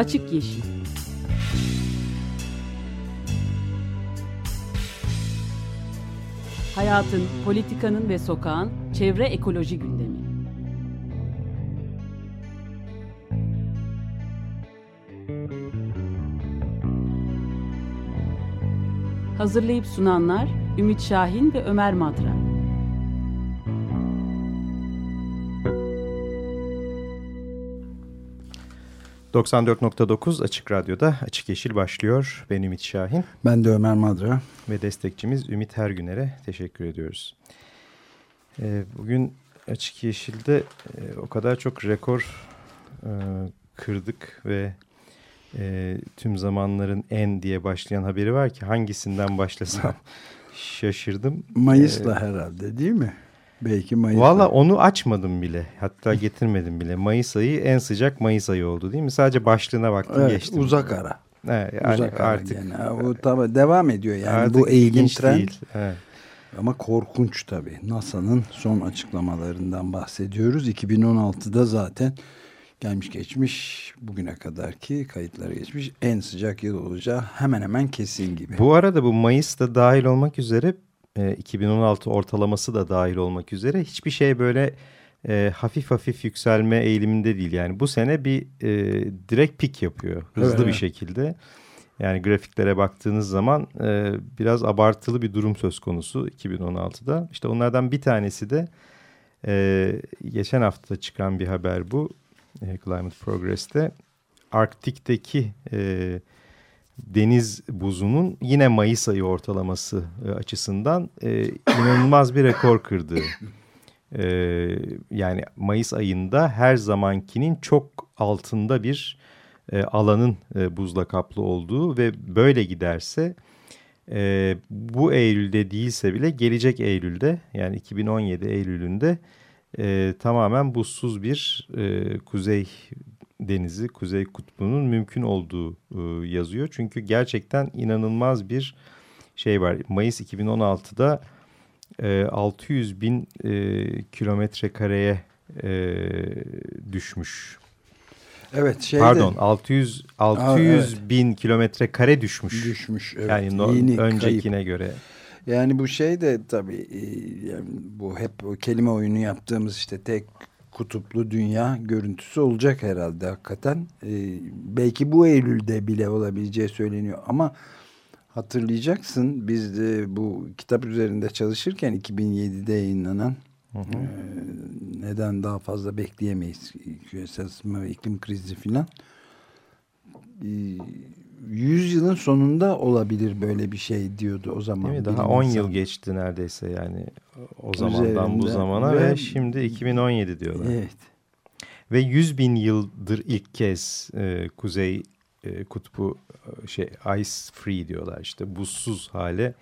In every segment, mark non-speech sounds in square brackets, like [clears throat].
Açık Yeşil Hayatın, politikanın ve sokağın çevre ekoloji gündemi. Hazırlayıp sunanlar Ümit Şahin ve Ömer Madra. ...94.9 Açık Radyo'da Açık Yeşil başlıyor. Ben Ümit Şahin. Ben de Ömer Madra. Ve destekçimiz Ümit Hergüner'e teşekkür ediyoruz. Ee, bugün Açık Yeşil'de e, o kadar çok rekor e, kırdık ve e, tüm zamanların en diye başlayan haberi var ki hangisinden başlasam [laughs] şaşırdım. Mayıs'la ee, herhalde değil mi? Belki Mayıs'la. Valla onu açmadım bile. Hatta getirmedim bile. Mayıs ayı en sıcak Mayıs ayı oldu değil mi? Sadece başlığına baktım evet, geçtim. Uzak ara. Evet, yani uzak artık. Yani. O tabi devam ediyor yani artık bu eğilim trend. Değil. Evet. Ama korkunç tabii. NASA'nın son açıklamalarından bahsediyoruz. 2016'da zaten gelmiş geçmiş bugüne kadar ki kayıtlara geçmiş en sıcak yıl olacağı hemen hemen kesin gibi. Bu arada bu Mayıs'ta dahil olmak üzere e, 2016 ortalaması da dahil olmak üzere hiçbir şey böyle e, hafif hafif yükselme eğiliminde değil. Yani bu sene bir e, direkt pik yapıyor hızlı evet, bir şekilde. Yani grafiklere baktığınız zaman e, biraz abartılı bir durum söz konusu 2016'da. İşte onlardan bir tanesi de e, geçen hafta çıkan bir haber bu. E, Climate Progress'te Arktik'teki e, deniz buzunun yine Mayıs ayı ortalaması e, açısından e, inanılmaz bir rekor kırdığı. E, yani Mayıs ayında her zamankinin çok altında bir e, alanın e, buzla kaplı olduğu ve böyle giderse e, bu Eylül'de değilse bile gelecek Eylül'de yani 2017 Eylül'ünde e, tamamen buzsuz bir e, kuzey denizi, kuzey kutbunun mümkün olduğu e, yazıyor. Çünkü gerçekten inanılmaz bir şey var. Mayıs 2016'da e, 600 bin e, kilometre kareye e, düşmüş. Evet şeyde. Pardon 600 600 Aa, evet. bin kilometre kare düşmüş. Düşmüş evet. Yani no, öncekine kayıp. göre. Yani bu şey de tabii e, yani bu hep o kelime oyunu yaptığımız işte tek kutuplu dünya görüntüsü olacak herhalde hakikaten. Ee, belki bu Eylül'de bile olabileceği söyleniyor ama hatırlayacaksın biz de bu kitap üzerinde çalışırken 2007'de yayınlanan hı hı. E, neden daha fazla bekleyemeyiz küresel ısınma ve iklim krizi filan. E, yüzyılın sonunda olabilir böyle bir şey diyordu o zaman. Değil mi? Daha 10 yıl geçti neredeyse yani o zamandan Üzerinde. bu zamana ve, ve şimdi 2017 diyorlar. Evet. Ve 100 bin yıldır ilk kez e, Kuzey e, Kutbu e, şey ice free diyorlar işte buzsuz hale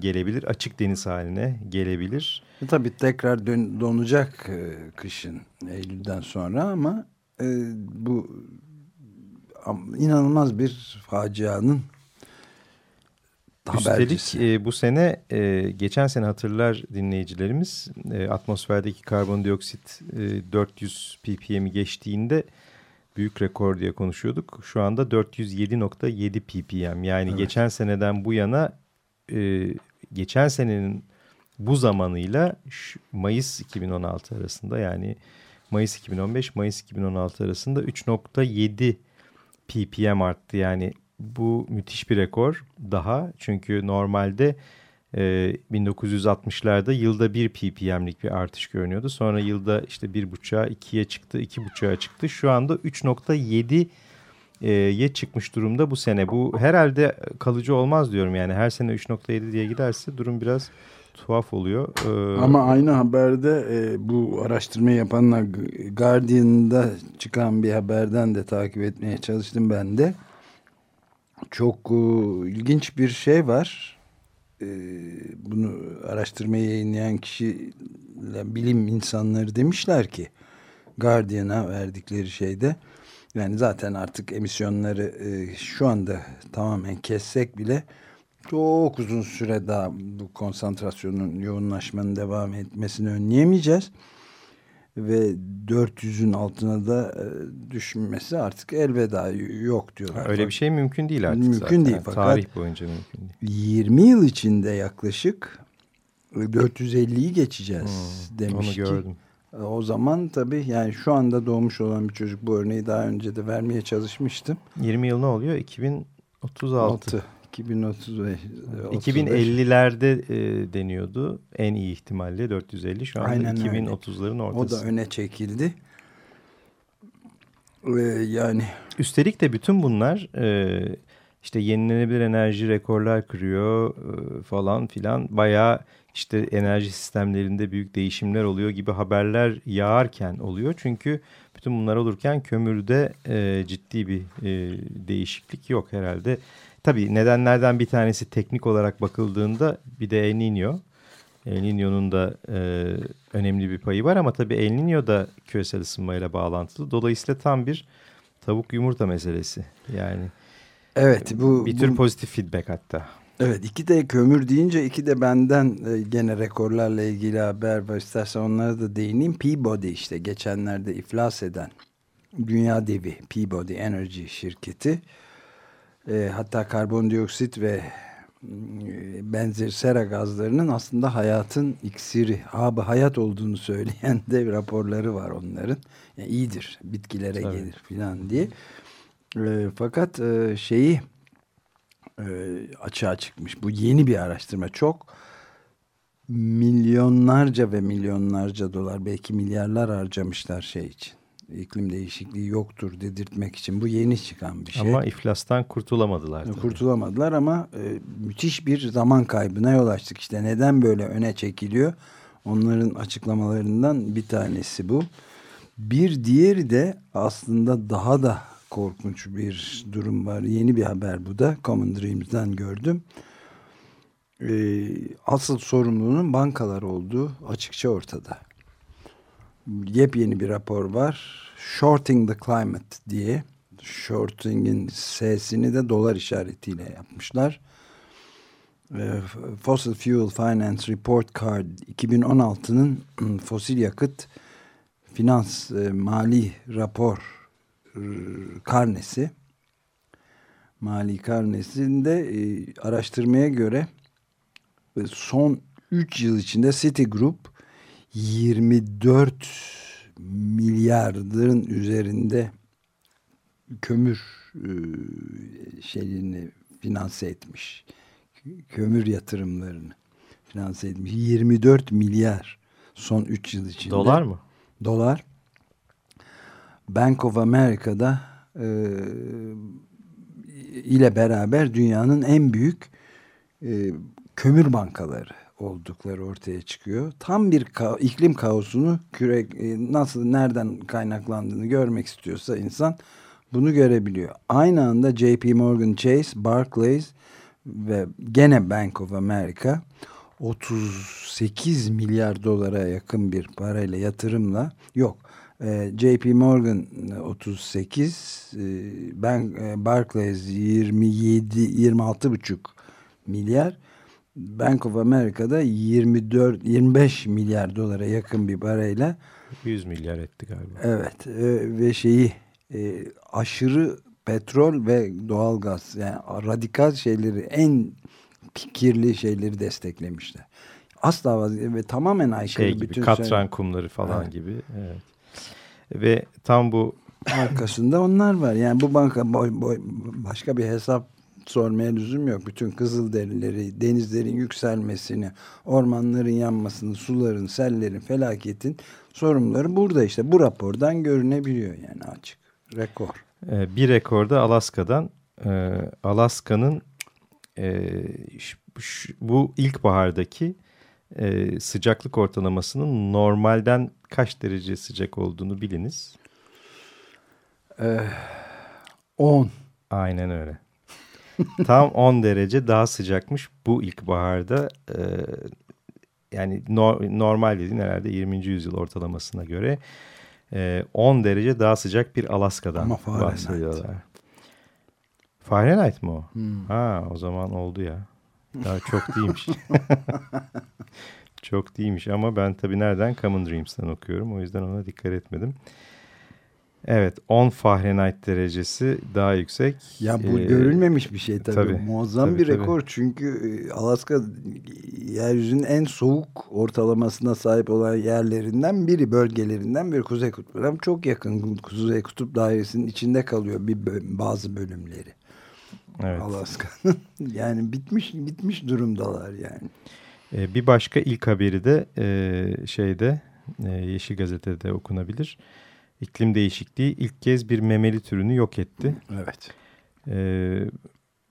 gelebilir. Açık deniz haline gelebilir. E, tabii tekrar dön, donacak e, kışın Eylül'den sonra ama e, bu inanılmaz bir facianın Üstelik e, bu sene e, geçen sene hatırlar dinleyicilerimiz e, atmosferdeki karbondioksit e, 400 ppm'i geçtiğinde büyük rekor diye konuşuyorduk. Şu anda 407.7 ppm yani evet. geçen seneden bu yana e, geçen senenin bu zamanıyla Mayıs 2016 arasında yani Mayıs 2015 Mayıs 2016 arasında 3.7 ppm arttı. Yani bu müthiş bir rekor daha. Çünkü normalde e, 1960'larda yılda 1 ppm'lik bir artış görünüyordu. Sonra yılda işte 1.5'a 2'ye çıktı, 2.5'a çıktı. Şu anda 3.7 ye çıkmış durumda bu sene. Bu herhalde kalıcı olmaz diyorum yani. Her sene 3.7 diye giderse durum biraz tuhaf oluyor. Ee, Ama aynı haberde e, bu araştırmayı yapanlar Guardian'da çıkan bir haberden de takip etmeye çalıştım ben de. Çok e, ilginç bir şey var. E, bunu araştırmayı yayınlayan kişi bilim insanları demişler ki Guardian'a verdikleri şeyde yani zaten artık emisyonları e, şu anda tamamen kessek bile çok uzun süre daha bu konsantrasyonun yoğunlaşmanın devam etmesini önleyemeyeceğiz. ve 400'ün altına da e, düşmesi artık elveda yok diyorlar. Öyle bir şey mümkün değil artık Mümkün zaten. değil fakat Tarih boyunca mümkün değil. 20 yıl içinde yaklaşık 450'yi geçeceğiz Hmm, demiş onu ki. gördüm. E, O zaman tabii yani şu anda doğmuş olan bir çocuk bu örneği daha önce de vermeye çalışmıştım. 20 yıl ne oluyor? 2036. 6. 2035. 2050'lerde e, deniyordu. En iyi ihtimalle 450. Şu anda Aynen öyle. 2030'ların O ortası. da öne çekildi. Ee, yani Üstelik de bütün bunlar e, işte yenilenebilir enerji rekorlar kırıyor e, falan filan. Bayağı işte enerji sistemlerinde büyük değişimler oluyor gibi haberler yağarken oluyor. Çünkü bütün bunlar olurken kömürde e, ciddi bir e, değişiklik yok herhalde. Tabii nedenlerden bir tanesi teknik olarak bakıldığında bir de El Niño. El Niño'nun da e, önemli bir payı var ama tabii El Niño da küresel ısınmayla bağlantılı. Dolayısıyla tam bir tavuk yumurta meselesi. Yani evet bu bir tür bu- pozitif feedback hatta. evet iki de kömür deyince iki de benden e, gene rekorlarla ilgili haber var. İstersen onlara da değineyim. Peabody işte geçenlerde iflas eden dünya devi Peabody Energy şirketi. E, hatta karbondioksit ve e, benzeri sera gazlarının aslında hayatın iksiri, abi hayat olduğunu söyleyen de raporları var onların. Yani iyidir, bitkilere Tabii. gelir filan diye. E, fakat e, şeyi e, açığa çıkmış. Bu yeni bir araştırma. Çok milyonlarca ve milyonlarca dolar belki milyarlar harcamışlar şey için. İklim değişikliği yoktur dedirtmek için. Bu yeni çıkan bir şey. Ama iflastan kurtulamadılar. tabii. Kurtulamadılar ama e, müthiş bir zaman kaybına yol açtık. İşte neden böyle öne çekiliyor? Onların açıklamalarından bir tanesi bu. Bir diğeri de aslında daha da korkunç bir durum var. Yeni bir haber bu da. Common Dreams'den gördüm. E, asıl sorumlunun bankalar olduğu açıkça ortada. Yepyeni bir rapor var. Shorting the Climate diye. Shorting'in S'sini de dolar işaretiyle yapmışlar. E, Fossil Fuel Finance Report Card 2016'nın fosil yakıt finans e, mali rapor e, karnesi mali karnesinde e, araştırmaya göre e, son 3 yıl içinde Citigroup 24 milyarların üzerinde kömür e, şeyini finanse etmiş. Kömür yatırımlarını finanse etmiş. 24 milyar son 3 yıl içinde. Dolar mı? Dolar. Bank of America'da e, ile beraber dünyanın en büyük e, kömür bankaları oldukları ortaya çıkıyor. Tam bir ka iklim kaosunu kürek e, nasıl nereden kaynaklandığını görmek istiyorsa insan bunu görebiliyor. Aynı anda JP Morgan Chase, Barclays ve gene Bank of America 38 milyar dolara yakın bir parayla yatırımla yok e, JP Morgan 38 e, e, Barclays 27 26 buçuk milyar Bank of America'da 24 25 milyar dolara yakın bir parayla 100 milyar etti galiba. evet e, ve şeyi e, aşırı petrol ve doğalgaz yani radikal şeyleri en kirli şeyleri desteklemişler. Asla vaz ve tamamen aykırı Şey gibi bütün katran kumları falan Evet. gibi. Evet. Ve tam bu arkasında onlar var. Yani bu banka boy, boy, başka bir hesap sormaya lüzum yok. Bütün kızılderilileri, denizlerin yükselmesini, ormanların yanmasını, suların, sellerin, felaketin sorumluları burada işte. Bu rapordan görünebiliyor yani açık. Rekor. e, bir rekorda Alaska'dan e, Alaska'nın e, bu ilkbahardaki e, sıcaklık ortalamasının normalden kaç derece sıcak olduğunu biliniz. 10. Aynen öyle. [laughs] Tam 10 derece daha sıcakmış bu ilkbaharda. E, yani no- normal dediğin herhalde 20. yüzyıl ortalamasına göre e, 10 derece daha sıcak bir Alaska'dan bahsediyorlar. Fahrenheit mi o? Hmm. Ha o zaman oldu ya. Daha çok değilmiş. [laughs] Çok değilmiş ama ben tabii nereden Common Dreams'ten okuyorum. O yüzden ona dikkat etmedim. Evet 10 Fahrenheit derecesi daha yüksek. Ya bu ee, görülmemiş bir şey tabii. tabii Muazzam tabii, bir rekor tabii. çünkü e, Alaska yeryüzünün en soğuk ortalamasına sahip olan yerlerinden biri, bölgelerinden biri Kuzey Kutbu'na çok yakın. Kuzey Kutup dairesinin içinde kalıyor bir bazı bölümleri. Evet. Alaska'nın. [laughs] yani bitmiş bitmiş durumdalar yani. Ee, bir başka ilk haberi de e, şeyde e, Yeşil Gazete'de okunabilir. İklim değişikliği ilk kez bir memeli türünü yok etti. Evet. Ee,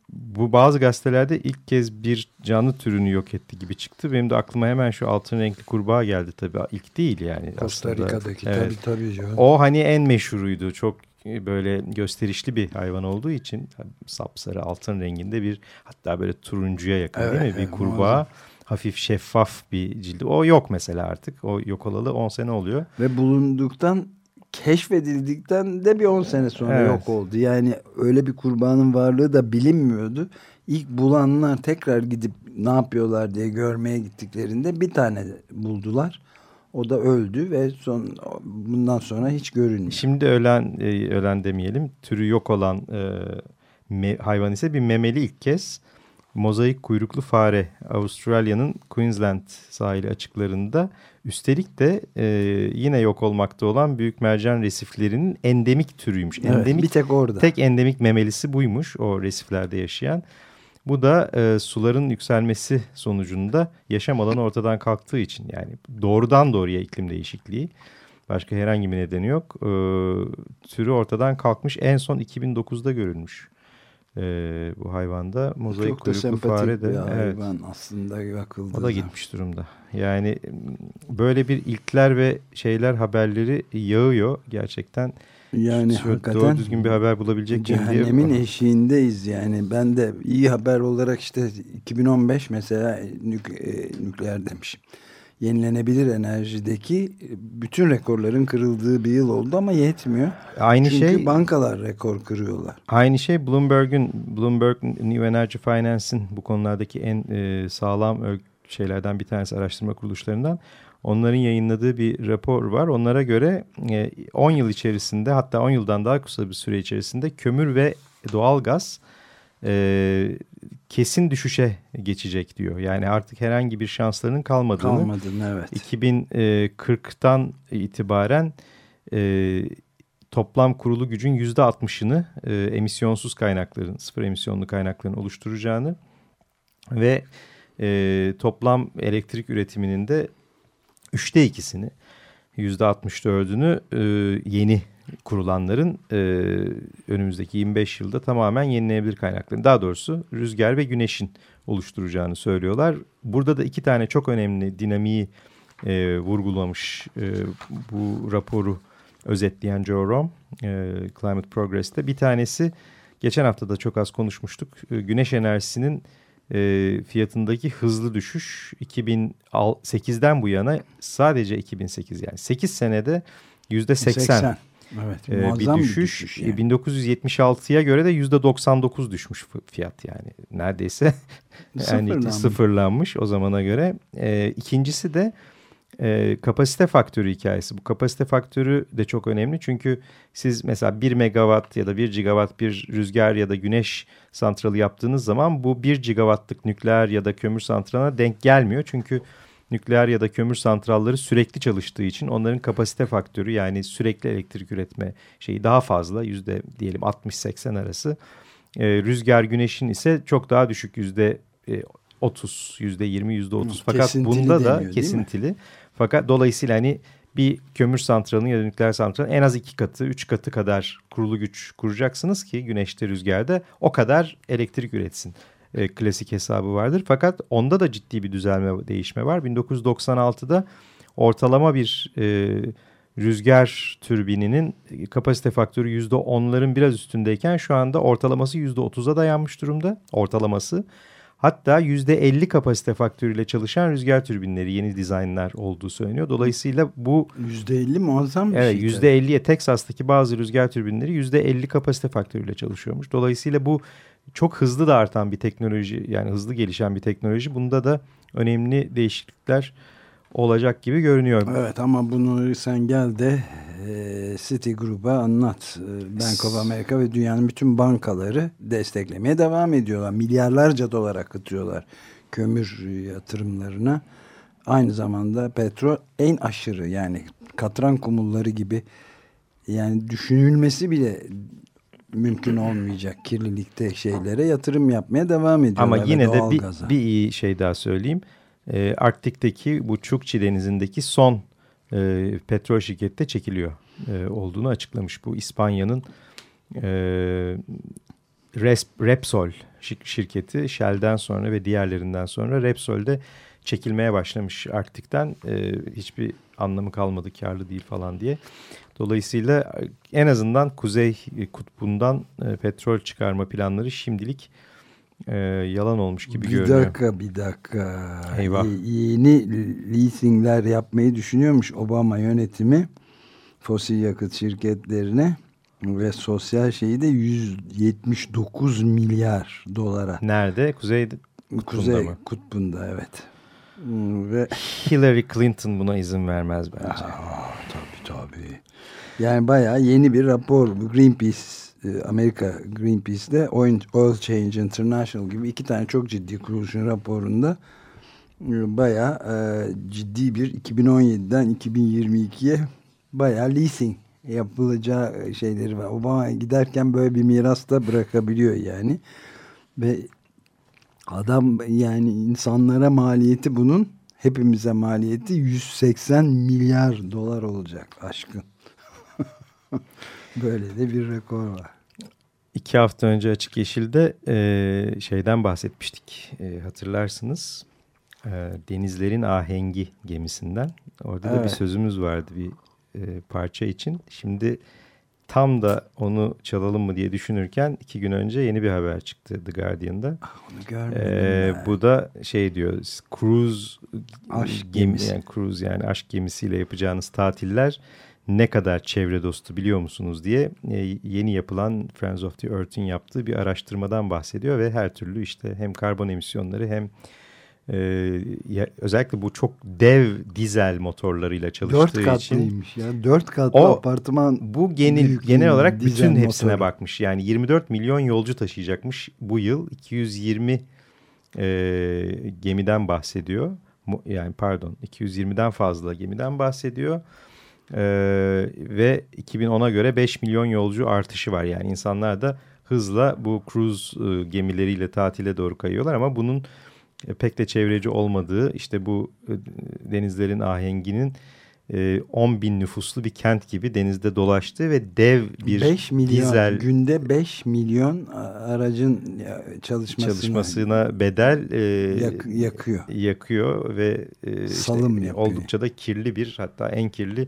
bu bazı gazetelerde ilk kez bir canlı türünü yok etti gibi çıktı. Benim de aklıma hemen şu altın renkli kurbağa geldi tabii. İlk değil yani. Costa Rica'daki evet. tabii tabii. Canım. O hani en meşhuruydu. Çok böyle gösterişli bir hayvan olduğu için sapsarı altın renginde bir hatta böyle turuncuya yakın evet, değil mi? Bir kurbağa. Muazzam hafif şeffaf bir cildi. O yok mesela artık. O yok olalı 10 sene oluyor. Ve bulunduktan keşfedildikten de bir 10 sene sonra evet. yok oldu. Yani öyle bir kurbanın varlığı da bilinmiyordu. İlk bulanlar tekrar gidip ne yapıyorlar diye görmeye gittiklerinde bir tane buldular. O da öldü ve son bundan sonra hiç görünmüyor. Şimdi ölen e, ölen demeyelim. Türü yok olan e, me, hayvan ise bir memeli ilk kez mozaik kuyruklu fare Avustralya'nın Queensland sahili açıklarında üstelik de e, yine yok olmakta olan büyük mercan resiflerinin endemik türüymüş. Evet, endemik, bir tek orada. Tek endemik memelisi buymuş o resiflerde yaşayan. Bu da e, suların yükselmesi sonucunda yaşam alanı ortadan kalktığı için yani doğrudan doğruya iklim değişikliği. Başka herhangi bir nedeni yok. E, türü ortadan kalkmış en son 2009'da görülmüş e, bu hayvanda. Mozaik Çok kuyruklu fare de. Bir evet. hayvan aslında bakıldığı. O da gitmiş durumda. Yani böyle bir ilkler ve şeyler haberleri yağıyor gerçekten. Yani Şöyle hakikaten doğru düzgün bir haber bulabilecek cehennemin diye. eşiğindeyiz yani. Ben de iyi haber olarak işte 2015 mesela nük, e, nükleer demişim yenilenebilir enerjideki bütün rekorların kırıldığı bir yıl oldu ama yetmiyor. Aynı Çünkü şey bankalar rekor kırıyorlar. Aynı şey Bloomberg'un Bloomberg New Energy Finance'in bu konulardaki en e, sağlam şeylerden bir tanesi araştırma kuruluşlarından. Onların yayınladığı bir rapor var. Onlara göre e, 10 yıl içerisinde hatta 10 yıldan daha kısa bir süre içerisinde kömür ve doğal gaz e, kesin düşüşe geçecek diyor. Yani artık herhangi bir şanslarının kalmadığını. Kalmadığını evet. 2040'tan itibaren e, toplam kurulu gücün yüzde 60'ını e, emisyonsuz kaynakların, sıfır emisyonlu kaynakların oluşturacağını ve e, toplam elektrik üretiminin de üçte ikisini yüzde 64'ünü e, yeni kurulanların e, önümüzdeki 25 yılda tamamen yenilenebilir kaynakların daha doğrusu rüzgar ve güneşin oluşturacağını söylüyorlar. Burada da iki tane çok önemli dinamiği e, vurgulamış e, bu raporu özetleyen Joe Rom e, Climate Progress'te. Bir tanesi geçen hafta da çok az konuşmuştuk. E, güneş enerjisinin e, fiyatındaki hızlı düşüş 2008'den bu yana sadece 2008 yani 8 senede yüzde 80 Evet, ee, bir düşüş. Düşüş yani. 1976'ya göre de yüzde 99 düşmüş fiyat yani neredeyse [laughs] [laughs] yani sıfırlanmış o zamana göre. Ee, ikincisi de e, kapasite faktörü hikayesi. Bu kapasite faktörü de çok önemli çünkü siz mesela 1 megawatt ya da 1 gigawatt bir rüzgar ya da güneş santralı yaptığınız zaman bu 1 gigawattlık nükleer ya da kömür santralına denk gelmiyor. Çünkü nükleer ya da kömür santralları sürekli çalıştığı için onların kapasite faktörü yani sürekli elektrik üretme şeyi daha fazla yüzde diyelim 60-80 arası. E, rüzgar güneşin ise çok daha düşük yüzde 30, yüzde 20, yüzde 30 fakat kesintili bunda da kesintili. Fakat dolayısıyla hani bir kömür santralının ya da nükleer santralın en az iki katı, üç katı kadar kurulu güç kuracaksınız ki güneşte, rüzgarda o kadar elektrik üretsin e, klasik hesabı vardır. Fakat onda da ciddi bir düzelme, değişme var. 1996'da ortalama bir e, rüzgar türbininin kapasite faktörü %10'ların biraz üstündeyken şu anda ortalaması %30'a dayanmış durumda. Ortalaması. Hatta %50 kapasite faktörüyle çalışan rüzgar türbinleri yeni dizaynlar olduğu söyleniyor. Dolayısıyla bu... %50 muazzam bir evet, şey. %50'ye Teksas'taki bazı rüzgar türbinleri %50 kapasite faktörüyle çalışıyormuş. Dolayısıyla bu çok hızlı da artan bir teknoloji yani hızlı gelişen bir teknoloji. Bunda da önemli değişiklikler olacak gibi görünüyor. Evet ama bunu sen gel de e, City Group'a anlat. E, Bank of America ve dünyanın bütün bankaları desteklemeye devam ediyorlar. Milyarlarca dolar akıtıyorlar kömür yatırımlarına. Aynı zamanda petrol en aşırı yani katran kumulları gibi yani düşünülmesi bile mümkün olmayacak kirlilikte şeylere yatırım yapmaya devam ediyorlar. Ama yine de bir, bir iyi şey daha söyleyeyim. Ee, Arktik'teki bu Çukçi denizindeki son e, petrol şirketi de çekiliyor e, olduğunu açıklamış. Bu İspanya'nın e, Repsol şirketi Shell'den sonra ve diğerlerinden sonra Repsol'de çekilmeye başlamış Arktik'ten. E, hiçbir anlamı kalmadı karlı değil falan diye. Dolayısıyla en azından Kuzey Kutbu'ndan e, petrol çıkarma planları şimdilik e, yalan olmuş gibi bir görünüyor. Bir dakika bir dakika. Eyvah. yeni leasingler yapmayı düşünüyormuş Obama yönetimi fosil yakıt şirketlerine ve sosyal şeyi de 179 milyar dolara. Nerede? Kuzey Kutbu'nda Kuzey mı? Kutbu'nda evet. Ve Hillary Clinton buna izin vermez bence. Aa, tabii tabii. Yani bayağı yeni bir rapor. Greenpeace, e, Amerika Greenpeace'de Oil Change International gibi iki tane çok ciddi kuruluşun raporunda e, bayağı e, ciddi bir 2017'den 2022'ye bayağı leasing yapılacağı şeyleri var. Obama giderken böyle bir miras da bırakabiliyor yani. Ve adam yani insanlara maliyeti bunun hepimize maliyeti 180 milyar dolar olacak aşkın. [laughs] Böyle de bir rekor var. İki hafta önce Açık Yeşil'de e, şeyden bahsetmiştik e, hatırlarsınız. E, Denizlerin Ahengi gemisinden. Orada evet. da bir sözümüz vardı bir e, parça için. Şimdi tam da onu çalalım mı diye düşünürken iki gün önce yeni bir haber çıktı The Guardian'da. Ah, onu görmedim. Ee, bu da şey diyor cruise aşk gemi, gemisi. Yani cruise yani aşk gemisiyle yapacağınız tatiller ne kadar çevre dostu biliyor musunuz diye e, yeni yapılan Friends of the Earth'in yaptığı bir araştırmadan bahsediyor ve her türlü işte hem karbon emisyonları hem ya, özellikle bu çok dev dizel motorlarıyla çalıştığı Dört için. katlıymış ya. Dört katlı o, apartman. Bu genel, genel olarak bütün hepsine motoru. bakmış. Yani 24 milyon yolcu taşıyacakmış bu yıl. 220 e, gemiden bahsediyor. Yani pardon 220'den fazla gemiden bahsediyor. Ee, ve 2010'a göre 5 milyon yolcu artışı var. Yani insanlar da hızla bu cruise e, gemileriyle tatile doğru kayıyorlar ama bunun e, pek de çevreci olmadığı işte bu e, denizlerin ahenginin 10 e, bin nüfuslu bir kent gibi denizde dolaştığı ve dev bir 5 milyon, dizel günde 5 milyon aracın çalışmasına, çalışmasına bedel yak, yakıyor. Yakıyor ve salım işte yapıyor. Oldukça da kirli bir hatta en kirli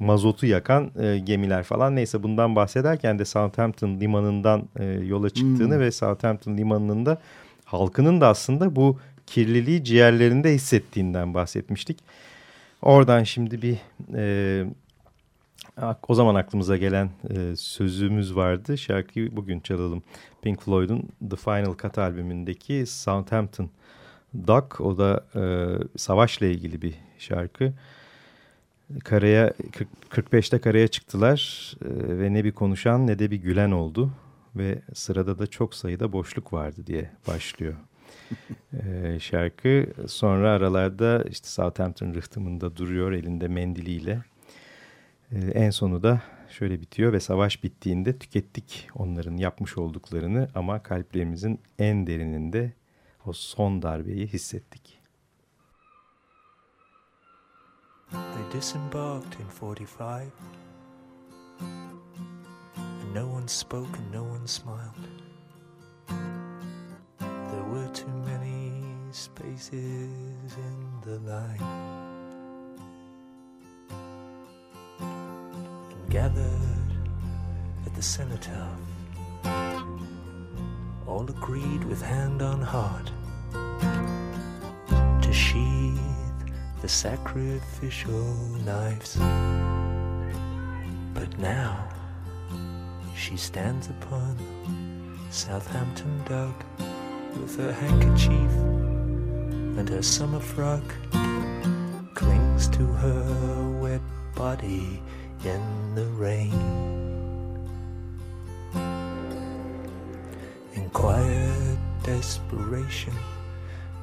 mazotu yakan gemiler falan neyse bundan bahsederken de Southampton limanından yola çıktığını hmm. ve Southampton limanının da halkının da aslında bu kirliliği ciğerlerinde hissettiğinden bahsetmiştik. Oradan şimdi bir e, o zaman aklımıza gelen e, sözümüz vardı. Şarkıyı bugün çalalım. Pink Floyd'un The Final Cut albümündeki Southampton Dock. O da e, savaşla ilgili bir şarkı. Karaya 40, 45'te karaya çıktılar e, ve ne bir konuşan ne de bir gülen oldu. Ve sırada da çok sayıda boşluk vardı diye başlıyor [laughs] e, şarkı. Sonra aralarda işte Southampton rıhtımında duruyor elinde mendiliyle. E, en sonu da şöyle bitiyor ve savaş bittiğinde tükettik onların yapmış olduklarını ama kalplerimizin en derininde o son darbeyi hissettik. Disembarked in 45 and no one spoke and no one smiled. There were too many spaces in the line. And gathered at the cenotaph, all agreed with hand on heart to sheathe the sacrificial knives. But now she stands upon Southampton Dock with her handkerchief and her summer frock clings to her wet body in the rain. In quiet desperation,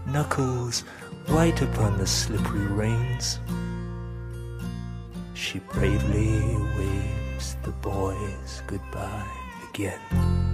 knuckles white upon the slippery reins. She bravely waves the boys goodbye again.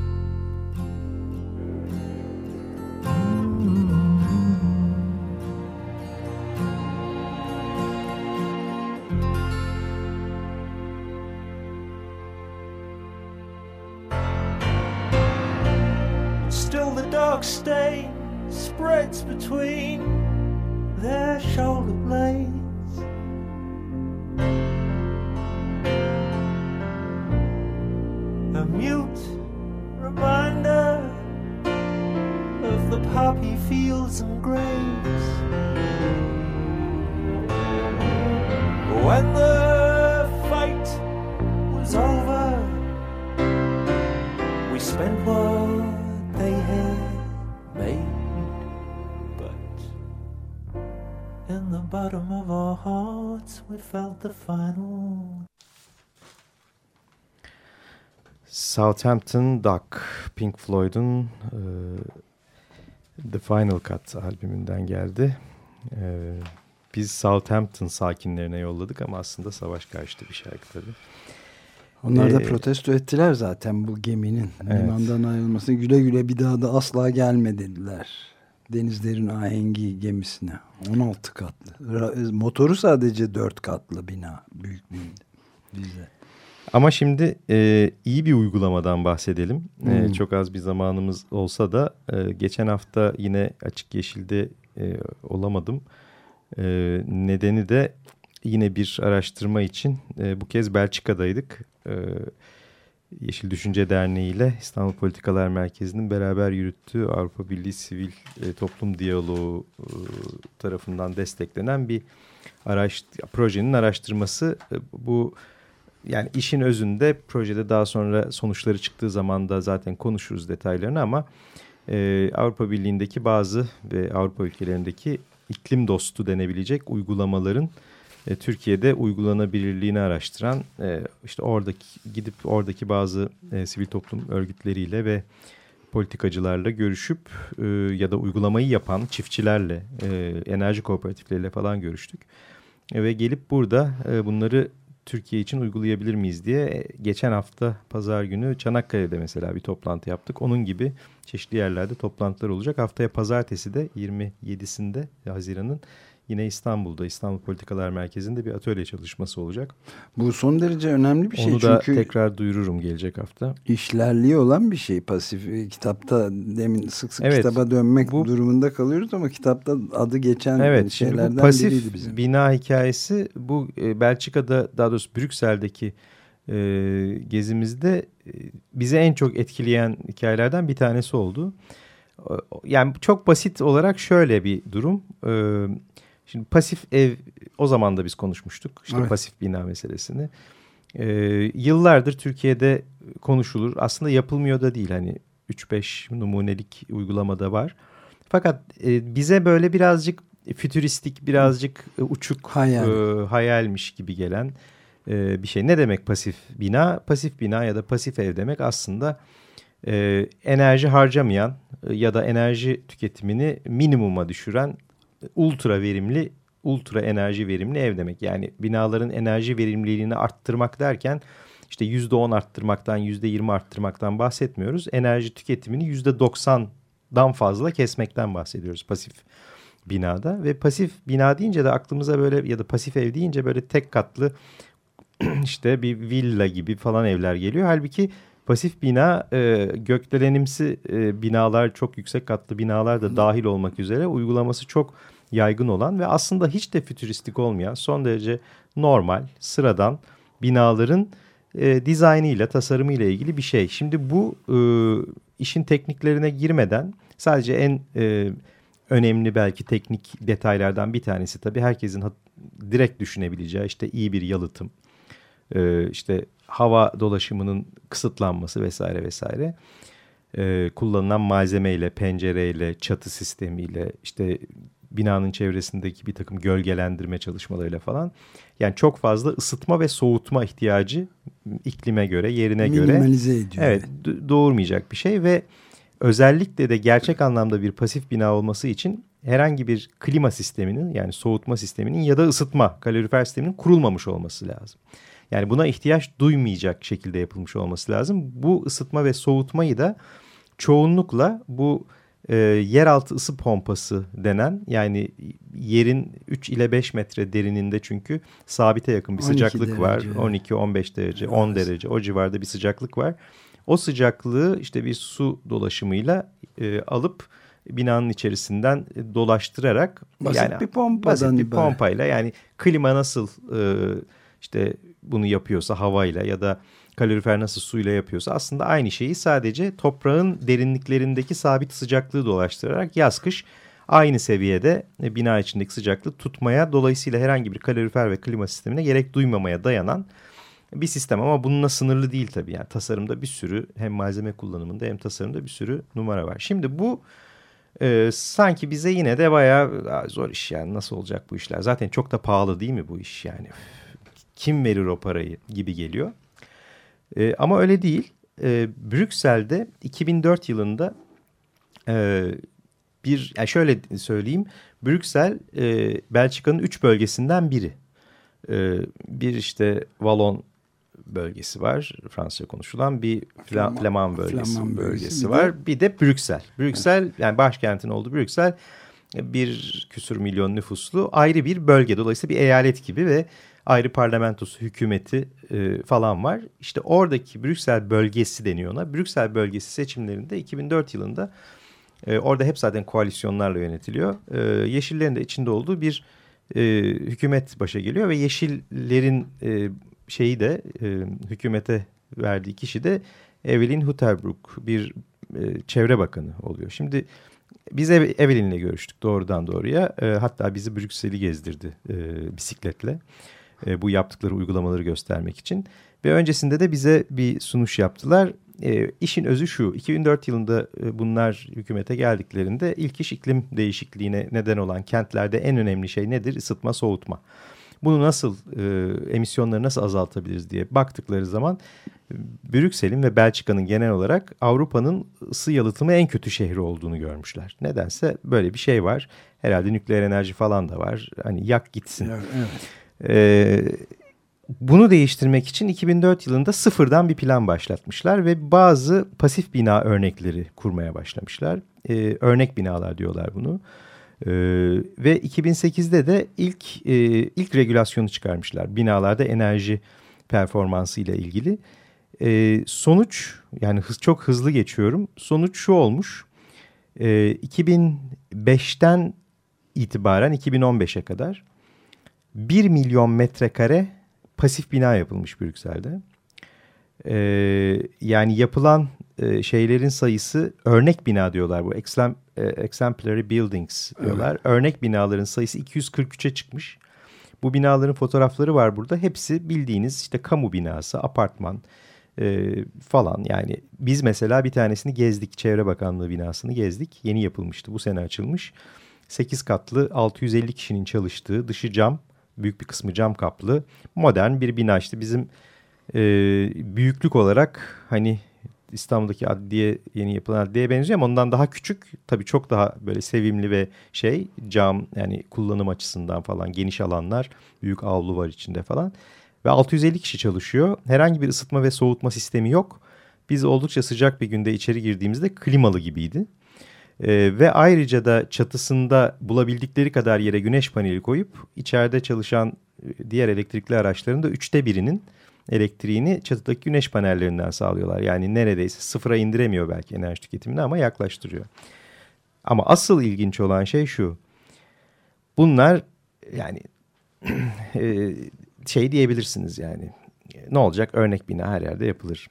The final Southampton Duck, Pink Floyd'un e, The Final Cut albümünden geldi. E, biz Southampton sakinlerine yolladık ama aslında savaş karşıtı bir şarkı tabii. Onlar da ee, protesto ettiler zaten bu geminin evet. limandan ayrılmasını. Güle güle bir daha da asla gelme dediler. Denizlerin Ahengi gemisine. 16 katlı. Motoru sadece 4 katlı bina büyüklüğünde. Bize. Ama şimdi e, iyi bir uygulamadan bahsedelim. E, hmm. E, çok az bir zamanımız olsa da e, geçen hafta yine Açık Yeşil'de e, olamadım. E, nedeni de yine bir araştırma için e, bu kez Belçika'daydık. E, Yeşil Düşünce Derneği ile İstanbul Politikalar Merkezi'nin beraber yürüttüğü Avrupa Birliği Sivil e, Toplum Diyaloğu e, tarafından desteklenen bir araş, projenin araştırması. E, bu yani işin özünde projede daha sonra sonuçları çıktığı zaman da zaten konuşuruz detaylarını ama e, Avrupa Birliği'ndeki bazı ve Avrupa ülkelerindeki iklim dostu denebilecek uygulamaların e, Türkiye'de uygulanabilirliğini araştıran e, işte oradaki gidip oradaki bazı e, sivil toplum örgütleriyle ve politikacılarla görüşüp e, ya da uygulamayı yapan çiftçilerle, e, enerji kooperatifleriyle falan görüştük. E, ve gelip burada e, bunları Türkiye için uygulayabilir miyiz diye e, geçen hafta pazar günü Çanakkale'de mesela bir toplantı yaptık. Onun gibi çeşitli yerlerde toplantılar olacak. Haftaya pazartesi de 27'sinde Haziran'ın yine İstanbul'da İstanbul Politikalar Merkezi'nde bir atölye çalışması olacak. Bu son derece önemli bir şey. Onu da çünkü tekrar duyururum gelecek hafta. İşlerliği olan bir şey pasif. E, kitapta demin sık sık evet, kitaba dönmek bu, durumunda kalıyoruz ama kitapta adı geçen evet, şeylerden bu pasif biriydi bizim. bina hikayesi bu e, Belçika'da daha doğrusu Brüksel'deki e, gezimizde e, bize en çok etkileyen hikayelerden bir tanesi oldu. Yani çok basit olarak şöyle bir durum. E, Şimdi pasif ev o zaman da biz konuşmuştuk. İşte evet. pasif bina meselesini. Ee, yıllardır Türkiye'de konuşulur. Aslında yapılmıyor da değil. Hani 3-5 numunelik uygulamada var. Fakat e, bize böyle birazcık fütüristik, birazcık e, uçuk Hayal. e, hayalmiş gibi gelen e, bir şey. Ne demek pasif bina? Pasif bina ya da pasif ev demek aslında e, enerji harcamayan e, ya da enerji tüketimini minimuma düşüren ultra verimli, ultra enerji verimli ev demek. Yani binaların enerji verimliliğini arttırmak derken işte yüzde on arttırmaktan, yüzde yirmi arttırmaktan bahsetmiyoruz. Enerji tüketimini yüzde doksandan fazla kesmekten bahsediyoruz pasif binada. Ve pasif bina deyince de aklımıza böyle ya da pasif ev deyince böyle tek katlı [clears throat] işte bir villa gibi falan evler geliyor. Halbuki pasif bina e, gökdelenimsi e, binalar çok yüksek katlı binalar da dahil olmak üzere uygulaması çok yaygın olan ve aslında hiç de fütüristik olmayan son derece normal sıradan binaların e, dizaynıyla tasarımıyla ilgili bir şey. Şimdi bu e, işin tekniklerine girmeden sadece en e, önemli belki teknik detaylardan bir tanesi tabii herkesin direkt düşünebileceği işte iyi bir yalıtım, e, işte hava dolaşımının kısıtlanması vesaire vesaire. E, kullanılan malzemeyle, pencereyle, çatı sistemiyle, işte binanın çevresindeki bir takım gölgelendirme çalışmalarıyla falan. Yani çok fazla ısıtma ve soğutma ihtiyacı iklime göre, yerine göre Minimalize ediyor. evet doğurmayacak bir şey ve özellikle de gerçek anlamda bir pasif bina olması için herhangi bir klima sisteminin yani soğutma sisteminin ya da ısıtma kalorifer sisteminin kurulmamış olması lazım. Yani buna ihtiyaç duymayacak şekilde yapılmış olması lazım. Bu ısıtma ve soğutmayı da çoğunlukla bu e, yeraltı ısı pompası denen yani yerin 3 ile 5 metre derininde çünkü sabite yakın bir sıcaklık var. 12-15 derece, 10 derece o civarda bir sıcaklık var. O sıcaklığı işte bir su dolaşımıyla e, alıp binanın içerisinden dolaştırarak Basit yani bir pompadan basit bir pompayla yani klima nasıl e, işte bunu yapıyorsa havayla ya da kalorifer nasıl suyla yapıyorsa aslında aynı şeyi sadece toprağın derinliklerindeki sabit sıcaklığı dolaştırarak yaz kış aynı seviyede e, bina içindeki sıcaklığı tutmaya dolayısıyla herhangi bir kalorifer ve klima sistemine gerek duymamaya dayanan bir sistem ama bununla sınırlı değil tabii. Yani tasarımda bir sürü hem malzeme kullanımında hem tasarımda bir sürü numara var. Şimdi bu e, sanki bize yine de bayağı "Aa, zor iş yani nasıl olacak bu işler. Zaten çok da pahalı değil mi bu iş yani. Kim verir o parayı gibi geliyor. E, ama öyle değil. E, Brüksel'de 2004 yılında e, bir yani şöyle söyleyeyim. Brüksel e, Belçika'nın üç bölgesinden biri. E, bir işte Valon bölgesi var. Fransızca konuşulan bir Fla Flaman- bölgesi, Flaman bölgesi, bölgesi var. Bir de Brüksel. Brüksel yani başkentin olduğu Brüksel bir küsur milyon nüfuslu ayrı bir bölge. Dolayısıyla bir eyalet gibi ve ayrı parlamentosu, hükümeti e, falan var. İşte oradaki Brüksel bölgesi deniyor ona. Brüksel bölgesi seçimlerinde 2004 yılında e, orada hep zaten koalisyonlarla yönetiliyor. E, Yeşillerin de içinde olduğu bir e, hükümet başa geliyor ve Yeşillerin e, şeyi de e, hükümete verdiği kişi de Evelyn Hutterbrook bir e, çevre bakanı oluyor. Şimdi biz Ev Evelyn'le görüştük doğrudan doğruya. E, hatta bizi Brüksel'i gezdirdi e, bisikletle. E, bu yaptıkları uygulamaları göstermek için. Ve öncesinde de bize bir sunuş yaptılar. E, işin özü şu, 2004 yılında e, bunlar hükümete geldiklerinde ilk iş iklim değişikliğine neden olan kentlerde en önemli şey nedir? Isıtma, soğutma. Bunu nasıl, e, emisyonları nasıl azaltabiliriz diye baktıkları zaman e, Brüksel'in ve Belçika'nın genel olarak Avrupa'nın ısı yalıtımı en kötü şehri olduğunu görmüşler. Nedense böyle bir şey var. Herhalde nükleer enerji falan da var. Hani yak gitsin. Evet, evet. Ee, bunu değiştirmek için 2004 yılında sıfırdan bir plan başlatmışlar ve bazı pasif bina örnekleri kurmaya başlamışlar. Ee, örnek binalar diyorlar bunu. Ee, ve 2008'de de ilk e, ilk regülasyonu çıkarmışlar binalarda enerji performansı ile ilgili. Ee, sonuç yani hız, çok hızlı geçiyorum. Sonuç şu olmuş. Ee, 2005'ten itibaren 2015'e kadar 1 milyon metrekare pasif bina yapılmış Brüksel'de. Ee, yani yapılan e, şeylerin sayısı örnek bina diyorlar bu. Exem, e, exemplary buildings diyorlar. Örnek binaların sayısı 243'e çıkmış. Bu binaların fotoğrafları var burada. Hepsi bildiğiniz işte kamu binası, apartman e, falan. Yani biz mesela bir tanesini gezdik. Çevre Bakanlığı binasını gezdik. Yeni yapılmıştı. Bu sene açılmış. 8 katlı 650 kişinin çalıştığı dışı cam büyük bir kısmı cam kaplı modern bir bina. İşte bizim e, büyüklük olarak hani İstanbul'daki adliye yeni yapılan adliyeye benziyor ama ondan daha küçük tabii çok daha böyle sevimli ve şey cam yani kullanım açısından falan geniş alanlar büyük avlu var içinde falan. Ve 650 kişi çalışıyor. Herhangi bir ısıtma ve soğutma sistemi yok. Biz oldukça sıcak bir günde içeri girdiğimizde klimalı gibiydi. Ee, ve ayrıca da çatısında bulabildikleri kadar yere güneş paneli koyup içeride çalışan e, diğer elektrikli araçların da üçte birinin elektriğini çatıdaki güneş panellerinden sağlıyorlar. Yani neredeyse sıfıra indiremiyor belki enerji tüketimini ama yaklaştırıyor. Ama asıl ilginç olan şey şu. Bunlar yani [clears throat] e, şey diyebilirsiniz yani ne olacak örnek bina her yerde yapılır.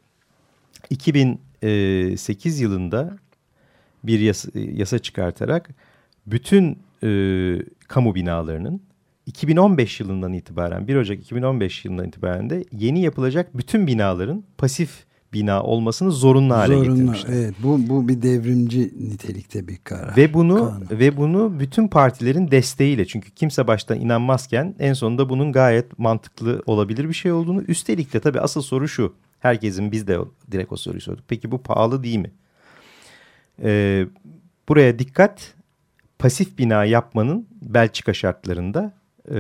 2008 yılında bir yasa, yasa çıkartarak bütün e, kamu binalarının 2015 yılından itibaren 1 Ocak 2015 yılından itibaren de yeni yapılacak bütün binaların pasif bina olmasını zorunlu hale Zorunlu, getirmişler. Evet, bu bu bir devrimci nitelikte bir karar. Ve bunu Kanun. ve bunu bütün partilerin desteğiyle çünkü kimse başta inanmazken en sonunda bunun gayet mantıklı olabilir bir şey olduğunu üstelik de tabii asıl soru şu. Herkesin biz de direkt o soruyu sorduk. Peki bu pahalı değil mi? Ee, buraya dikkat pasif bina yapmanın Belçika şartlarında e,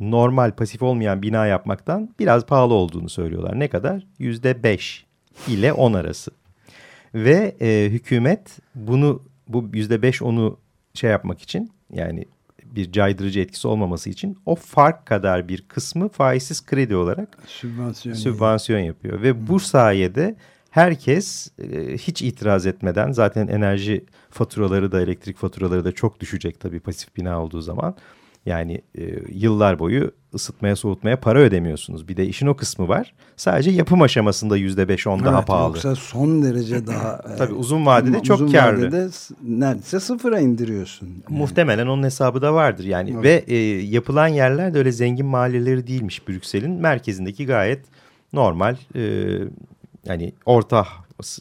normal pasif olmayan bina yapmaktan biraz pahalı olduğunu söylüyorlar. Ne kadar? Yüzde beş ile on arası. Ve e, hükümet bunu bu yüzde beş onu şey yapmak için yani bir caydırıcı etkisi olmaması için o fark kadar bir kısmı faizsiz kredi olarak sübvansiyon, sübvansiyon yapıyor. Ve bu sayede herkes e, hiç itiraz etmeden zaten enerji faturaları da elektrik faturaları da çok düşecek tabii pasif bina olduğu zaman. Yani e, yıllar boyu ısıtmaya soğutmaya para ödemiyorsunuz. Bir de işin o kısmı var. Sadece yapım aşamasında yüzde beş on daha pahalı. Yoksa son derece daha... [clears throat] Tabii uzun vadede çok uzun karlı. vadede s- neredeyse sıfıra indiriyorsun. Yani. Muhtemelen onun hesabı da vardır yani Evet. ve e, yapılan yerler de öyle zengin mahalleleri değilmiş Brüksel'in merkezindeki gayet normal e, yani orta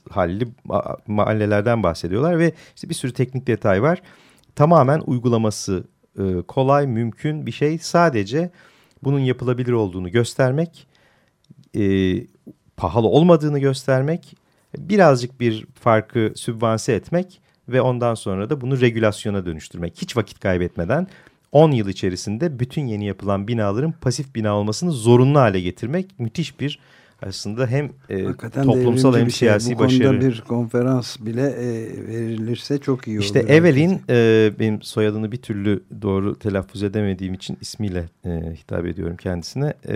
halli ma- mahallelerden bahsediyorlar ve işte bir sürü teknik detay var. Tamamen uygulaması e, kolay mümkün bir şey sadece bunun yapılabilir olduğunu göstermek e, pahalı olmadığını göstermek birazcık bir farkı sübvanse etmek ve ondan sonra da bunu regülasyona dönüştürmek. Hiç vakit kaybetmeden 10 yıl içerisinde bütün yeni yapılan binaların pasif bina olmasını zorunlu hale getirmek müthiş bir aslında hem e, Hakikaten toplumsal hem şey. siyasi Bu konuda başarı. bir konferans bile e, verilirse çok iyi İşte olur. Evelyn e, benim soyadını bir türlü doğru telaffuz edemediğim için ismiyle e, hitap ediyorum kendisine. E,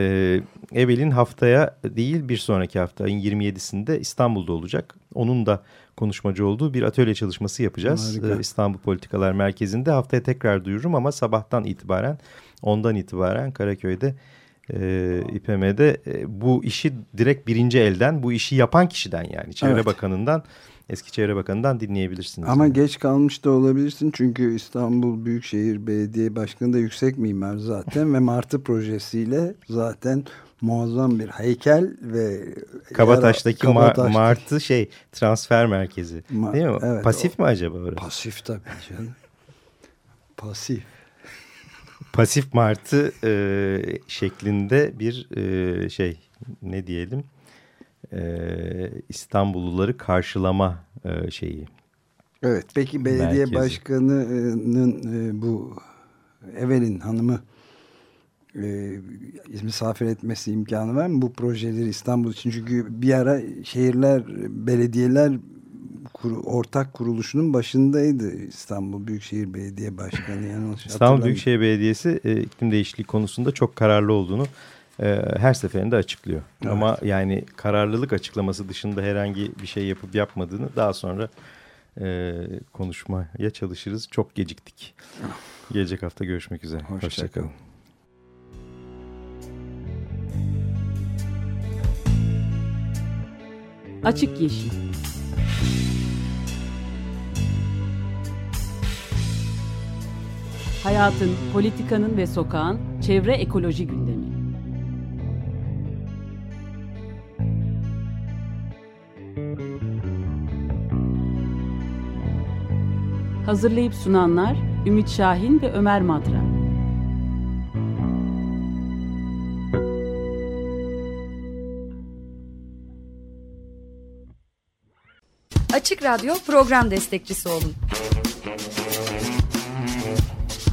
Evelyn haftaya değil bir sonraki hafta ayın 27'sinde İstanbul'da olacak. Onun da konuşmacı olduğu bir atölye çalışması yapacağız. Harika. E, İstanbul Politikalar Merkezi'nde haftaya tekrar duyururum ama sabahtan itibaren ondan itibaren Karaköy'de e, İPM'de e, bu işi direkt birinci elden bu işi yapan kişiden yani Çevre Evet. Bakanı'ndan eski Çevre Bakanı'ndan dinleyebilirsiniz. Ama yani. geç kalmış da olabilirsin çünkü İstanbul Büyükşehir Belediye Başkanı da yüksek mimar zaten ve Martı projesiyle zaten muazzam bir heykel ve Kabataş'taki yara- ma- Kabataş'taki- Martı şey transfer merkezi Ma- değil mi? evet, Pasif mi acaba orası? Pasif tabii canım. Pasif. Pasif Martı e, şeklinde bir e, şey ne diyelim e, İstanbulluları karşılama e, şeyi. Evet peki belediye Merkezi. başkanının e, bu Evelyn hanımı e, misafir etmesi imkanı var mı bu projeleri İstanbul için? Çünkü bir ara şehirler, belediyeler kuru- ortak kuruluşunun başındaydı İstanbul Büyükşehir Belediye Başkanı. [laughs] Yanlış İstanbul. Büyükşehir Belediyesi e, iklim değişikliği konusunda çok kararlı olduğunu e, her seferinde açıklıyor. Evet. Ama yani kararlılık açıklaması dışında herhangi bir şey yapıp yapmadığını daha sonra e, konuşmaya çalışırız. Çok geciktik. Gelecek hafta görüşmek üzere. Hoşça Hoşçakalın. kalın. Açık Yeşil Hayatın, politikanın ve sokağın çevre ekoloji gündemi. Hazırlayıp sunanlar Ümit Şahin ve Ömer Madra. Açık Radyo program destekçisi olun.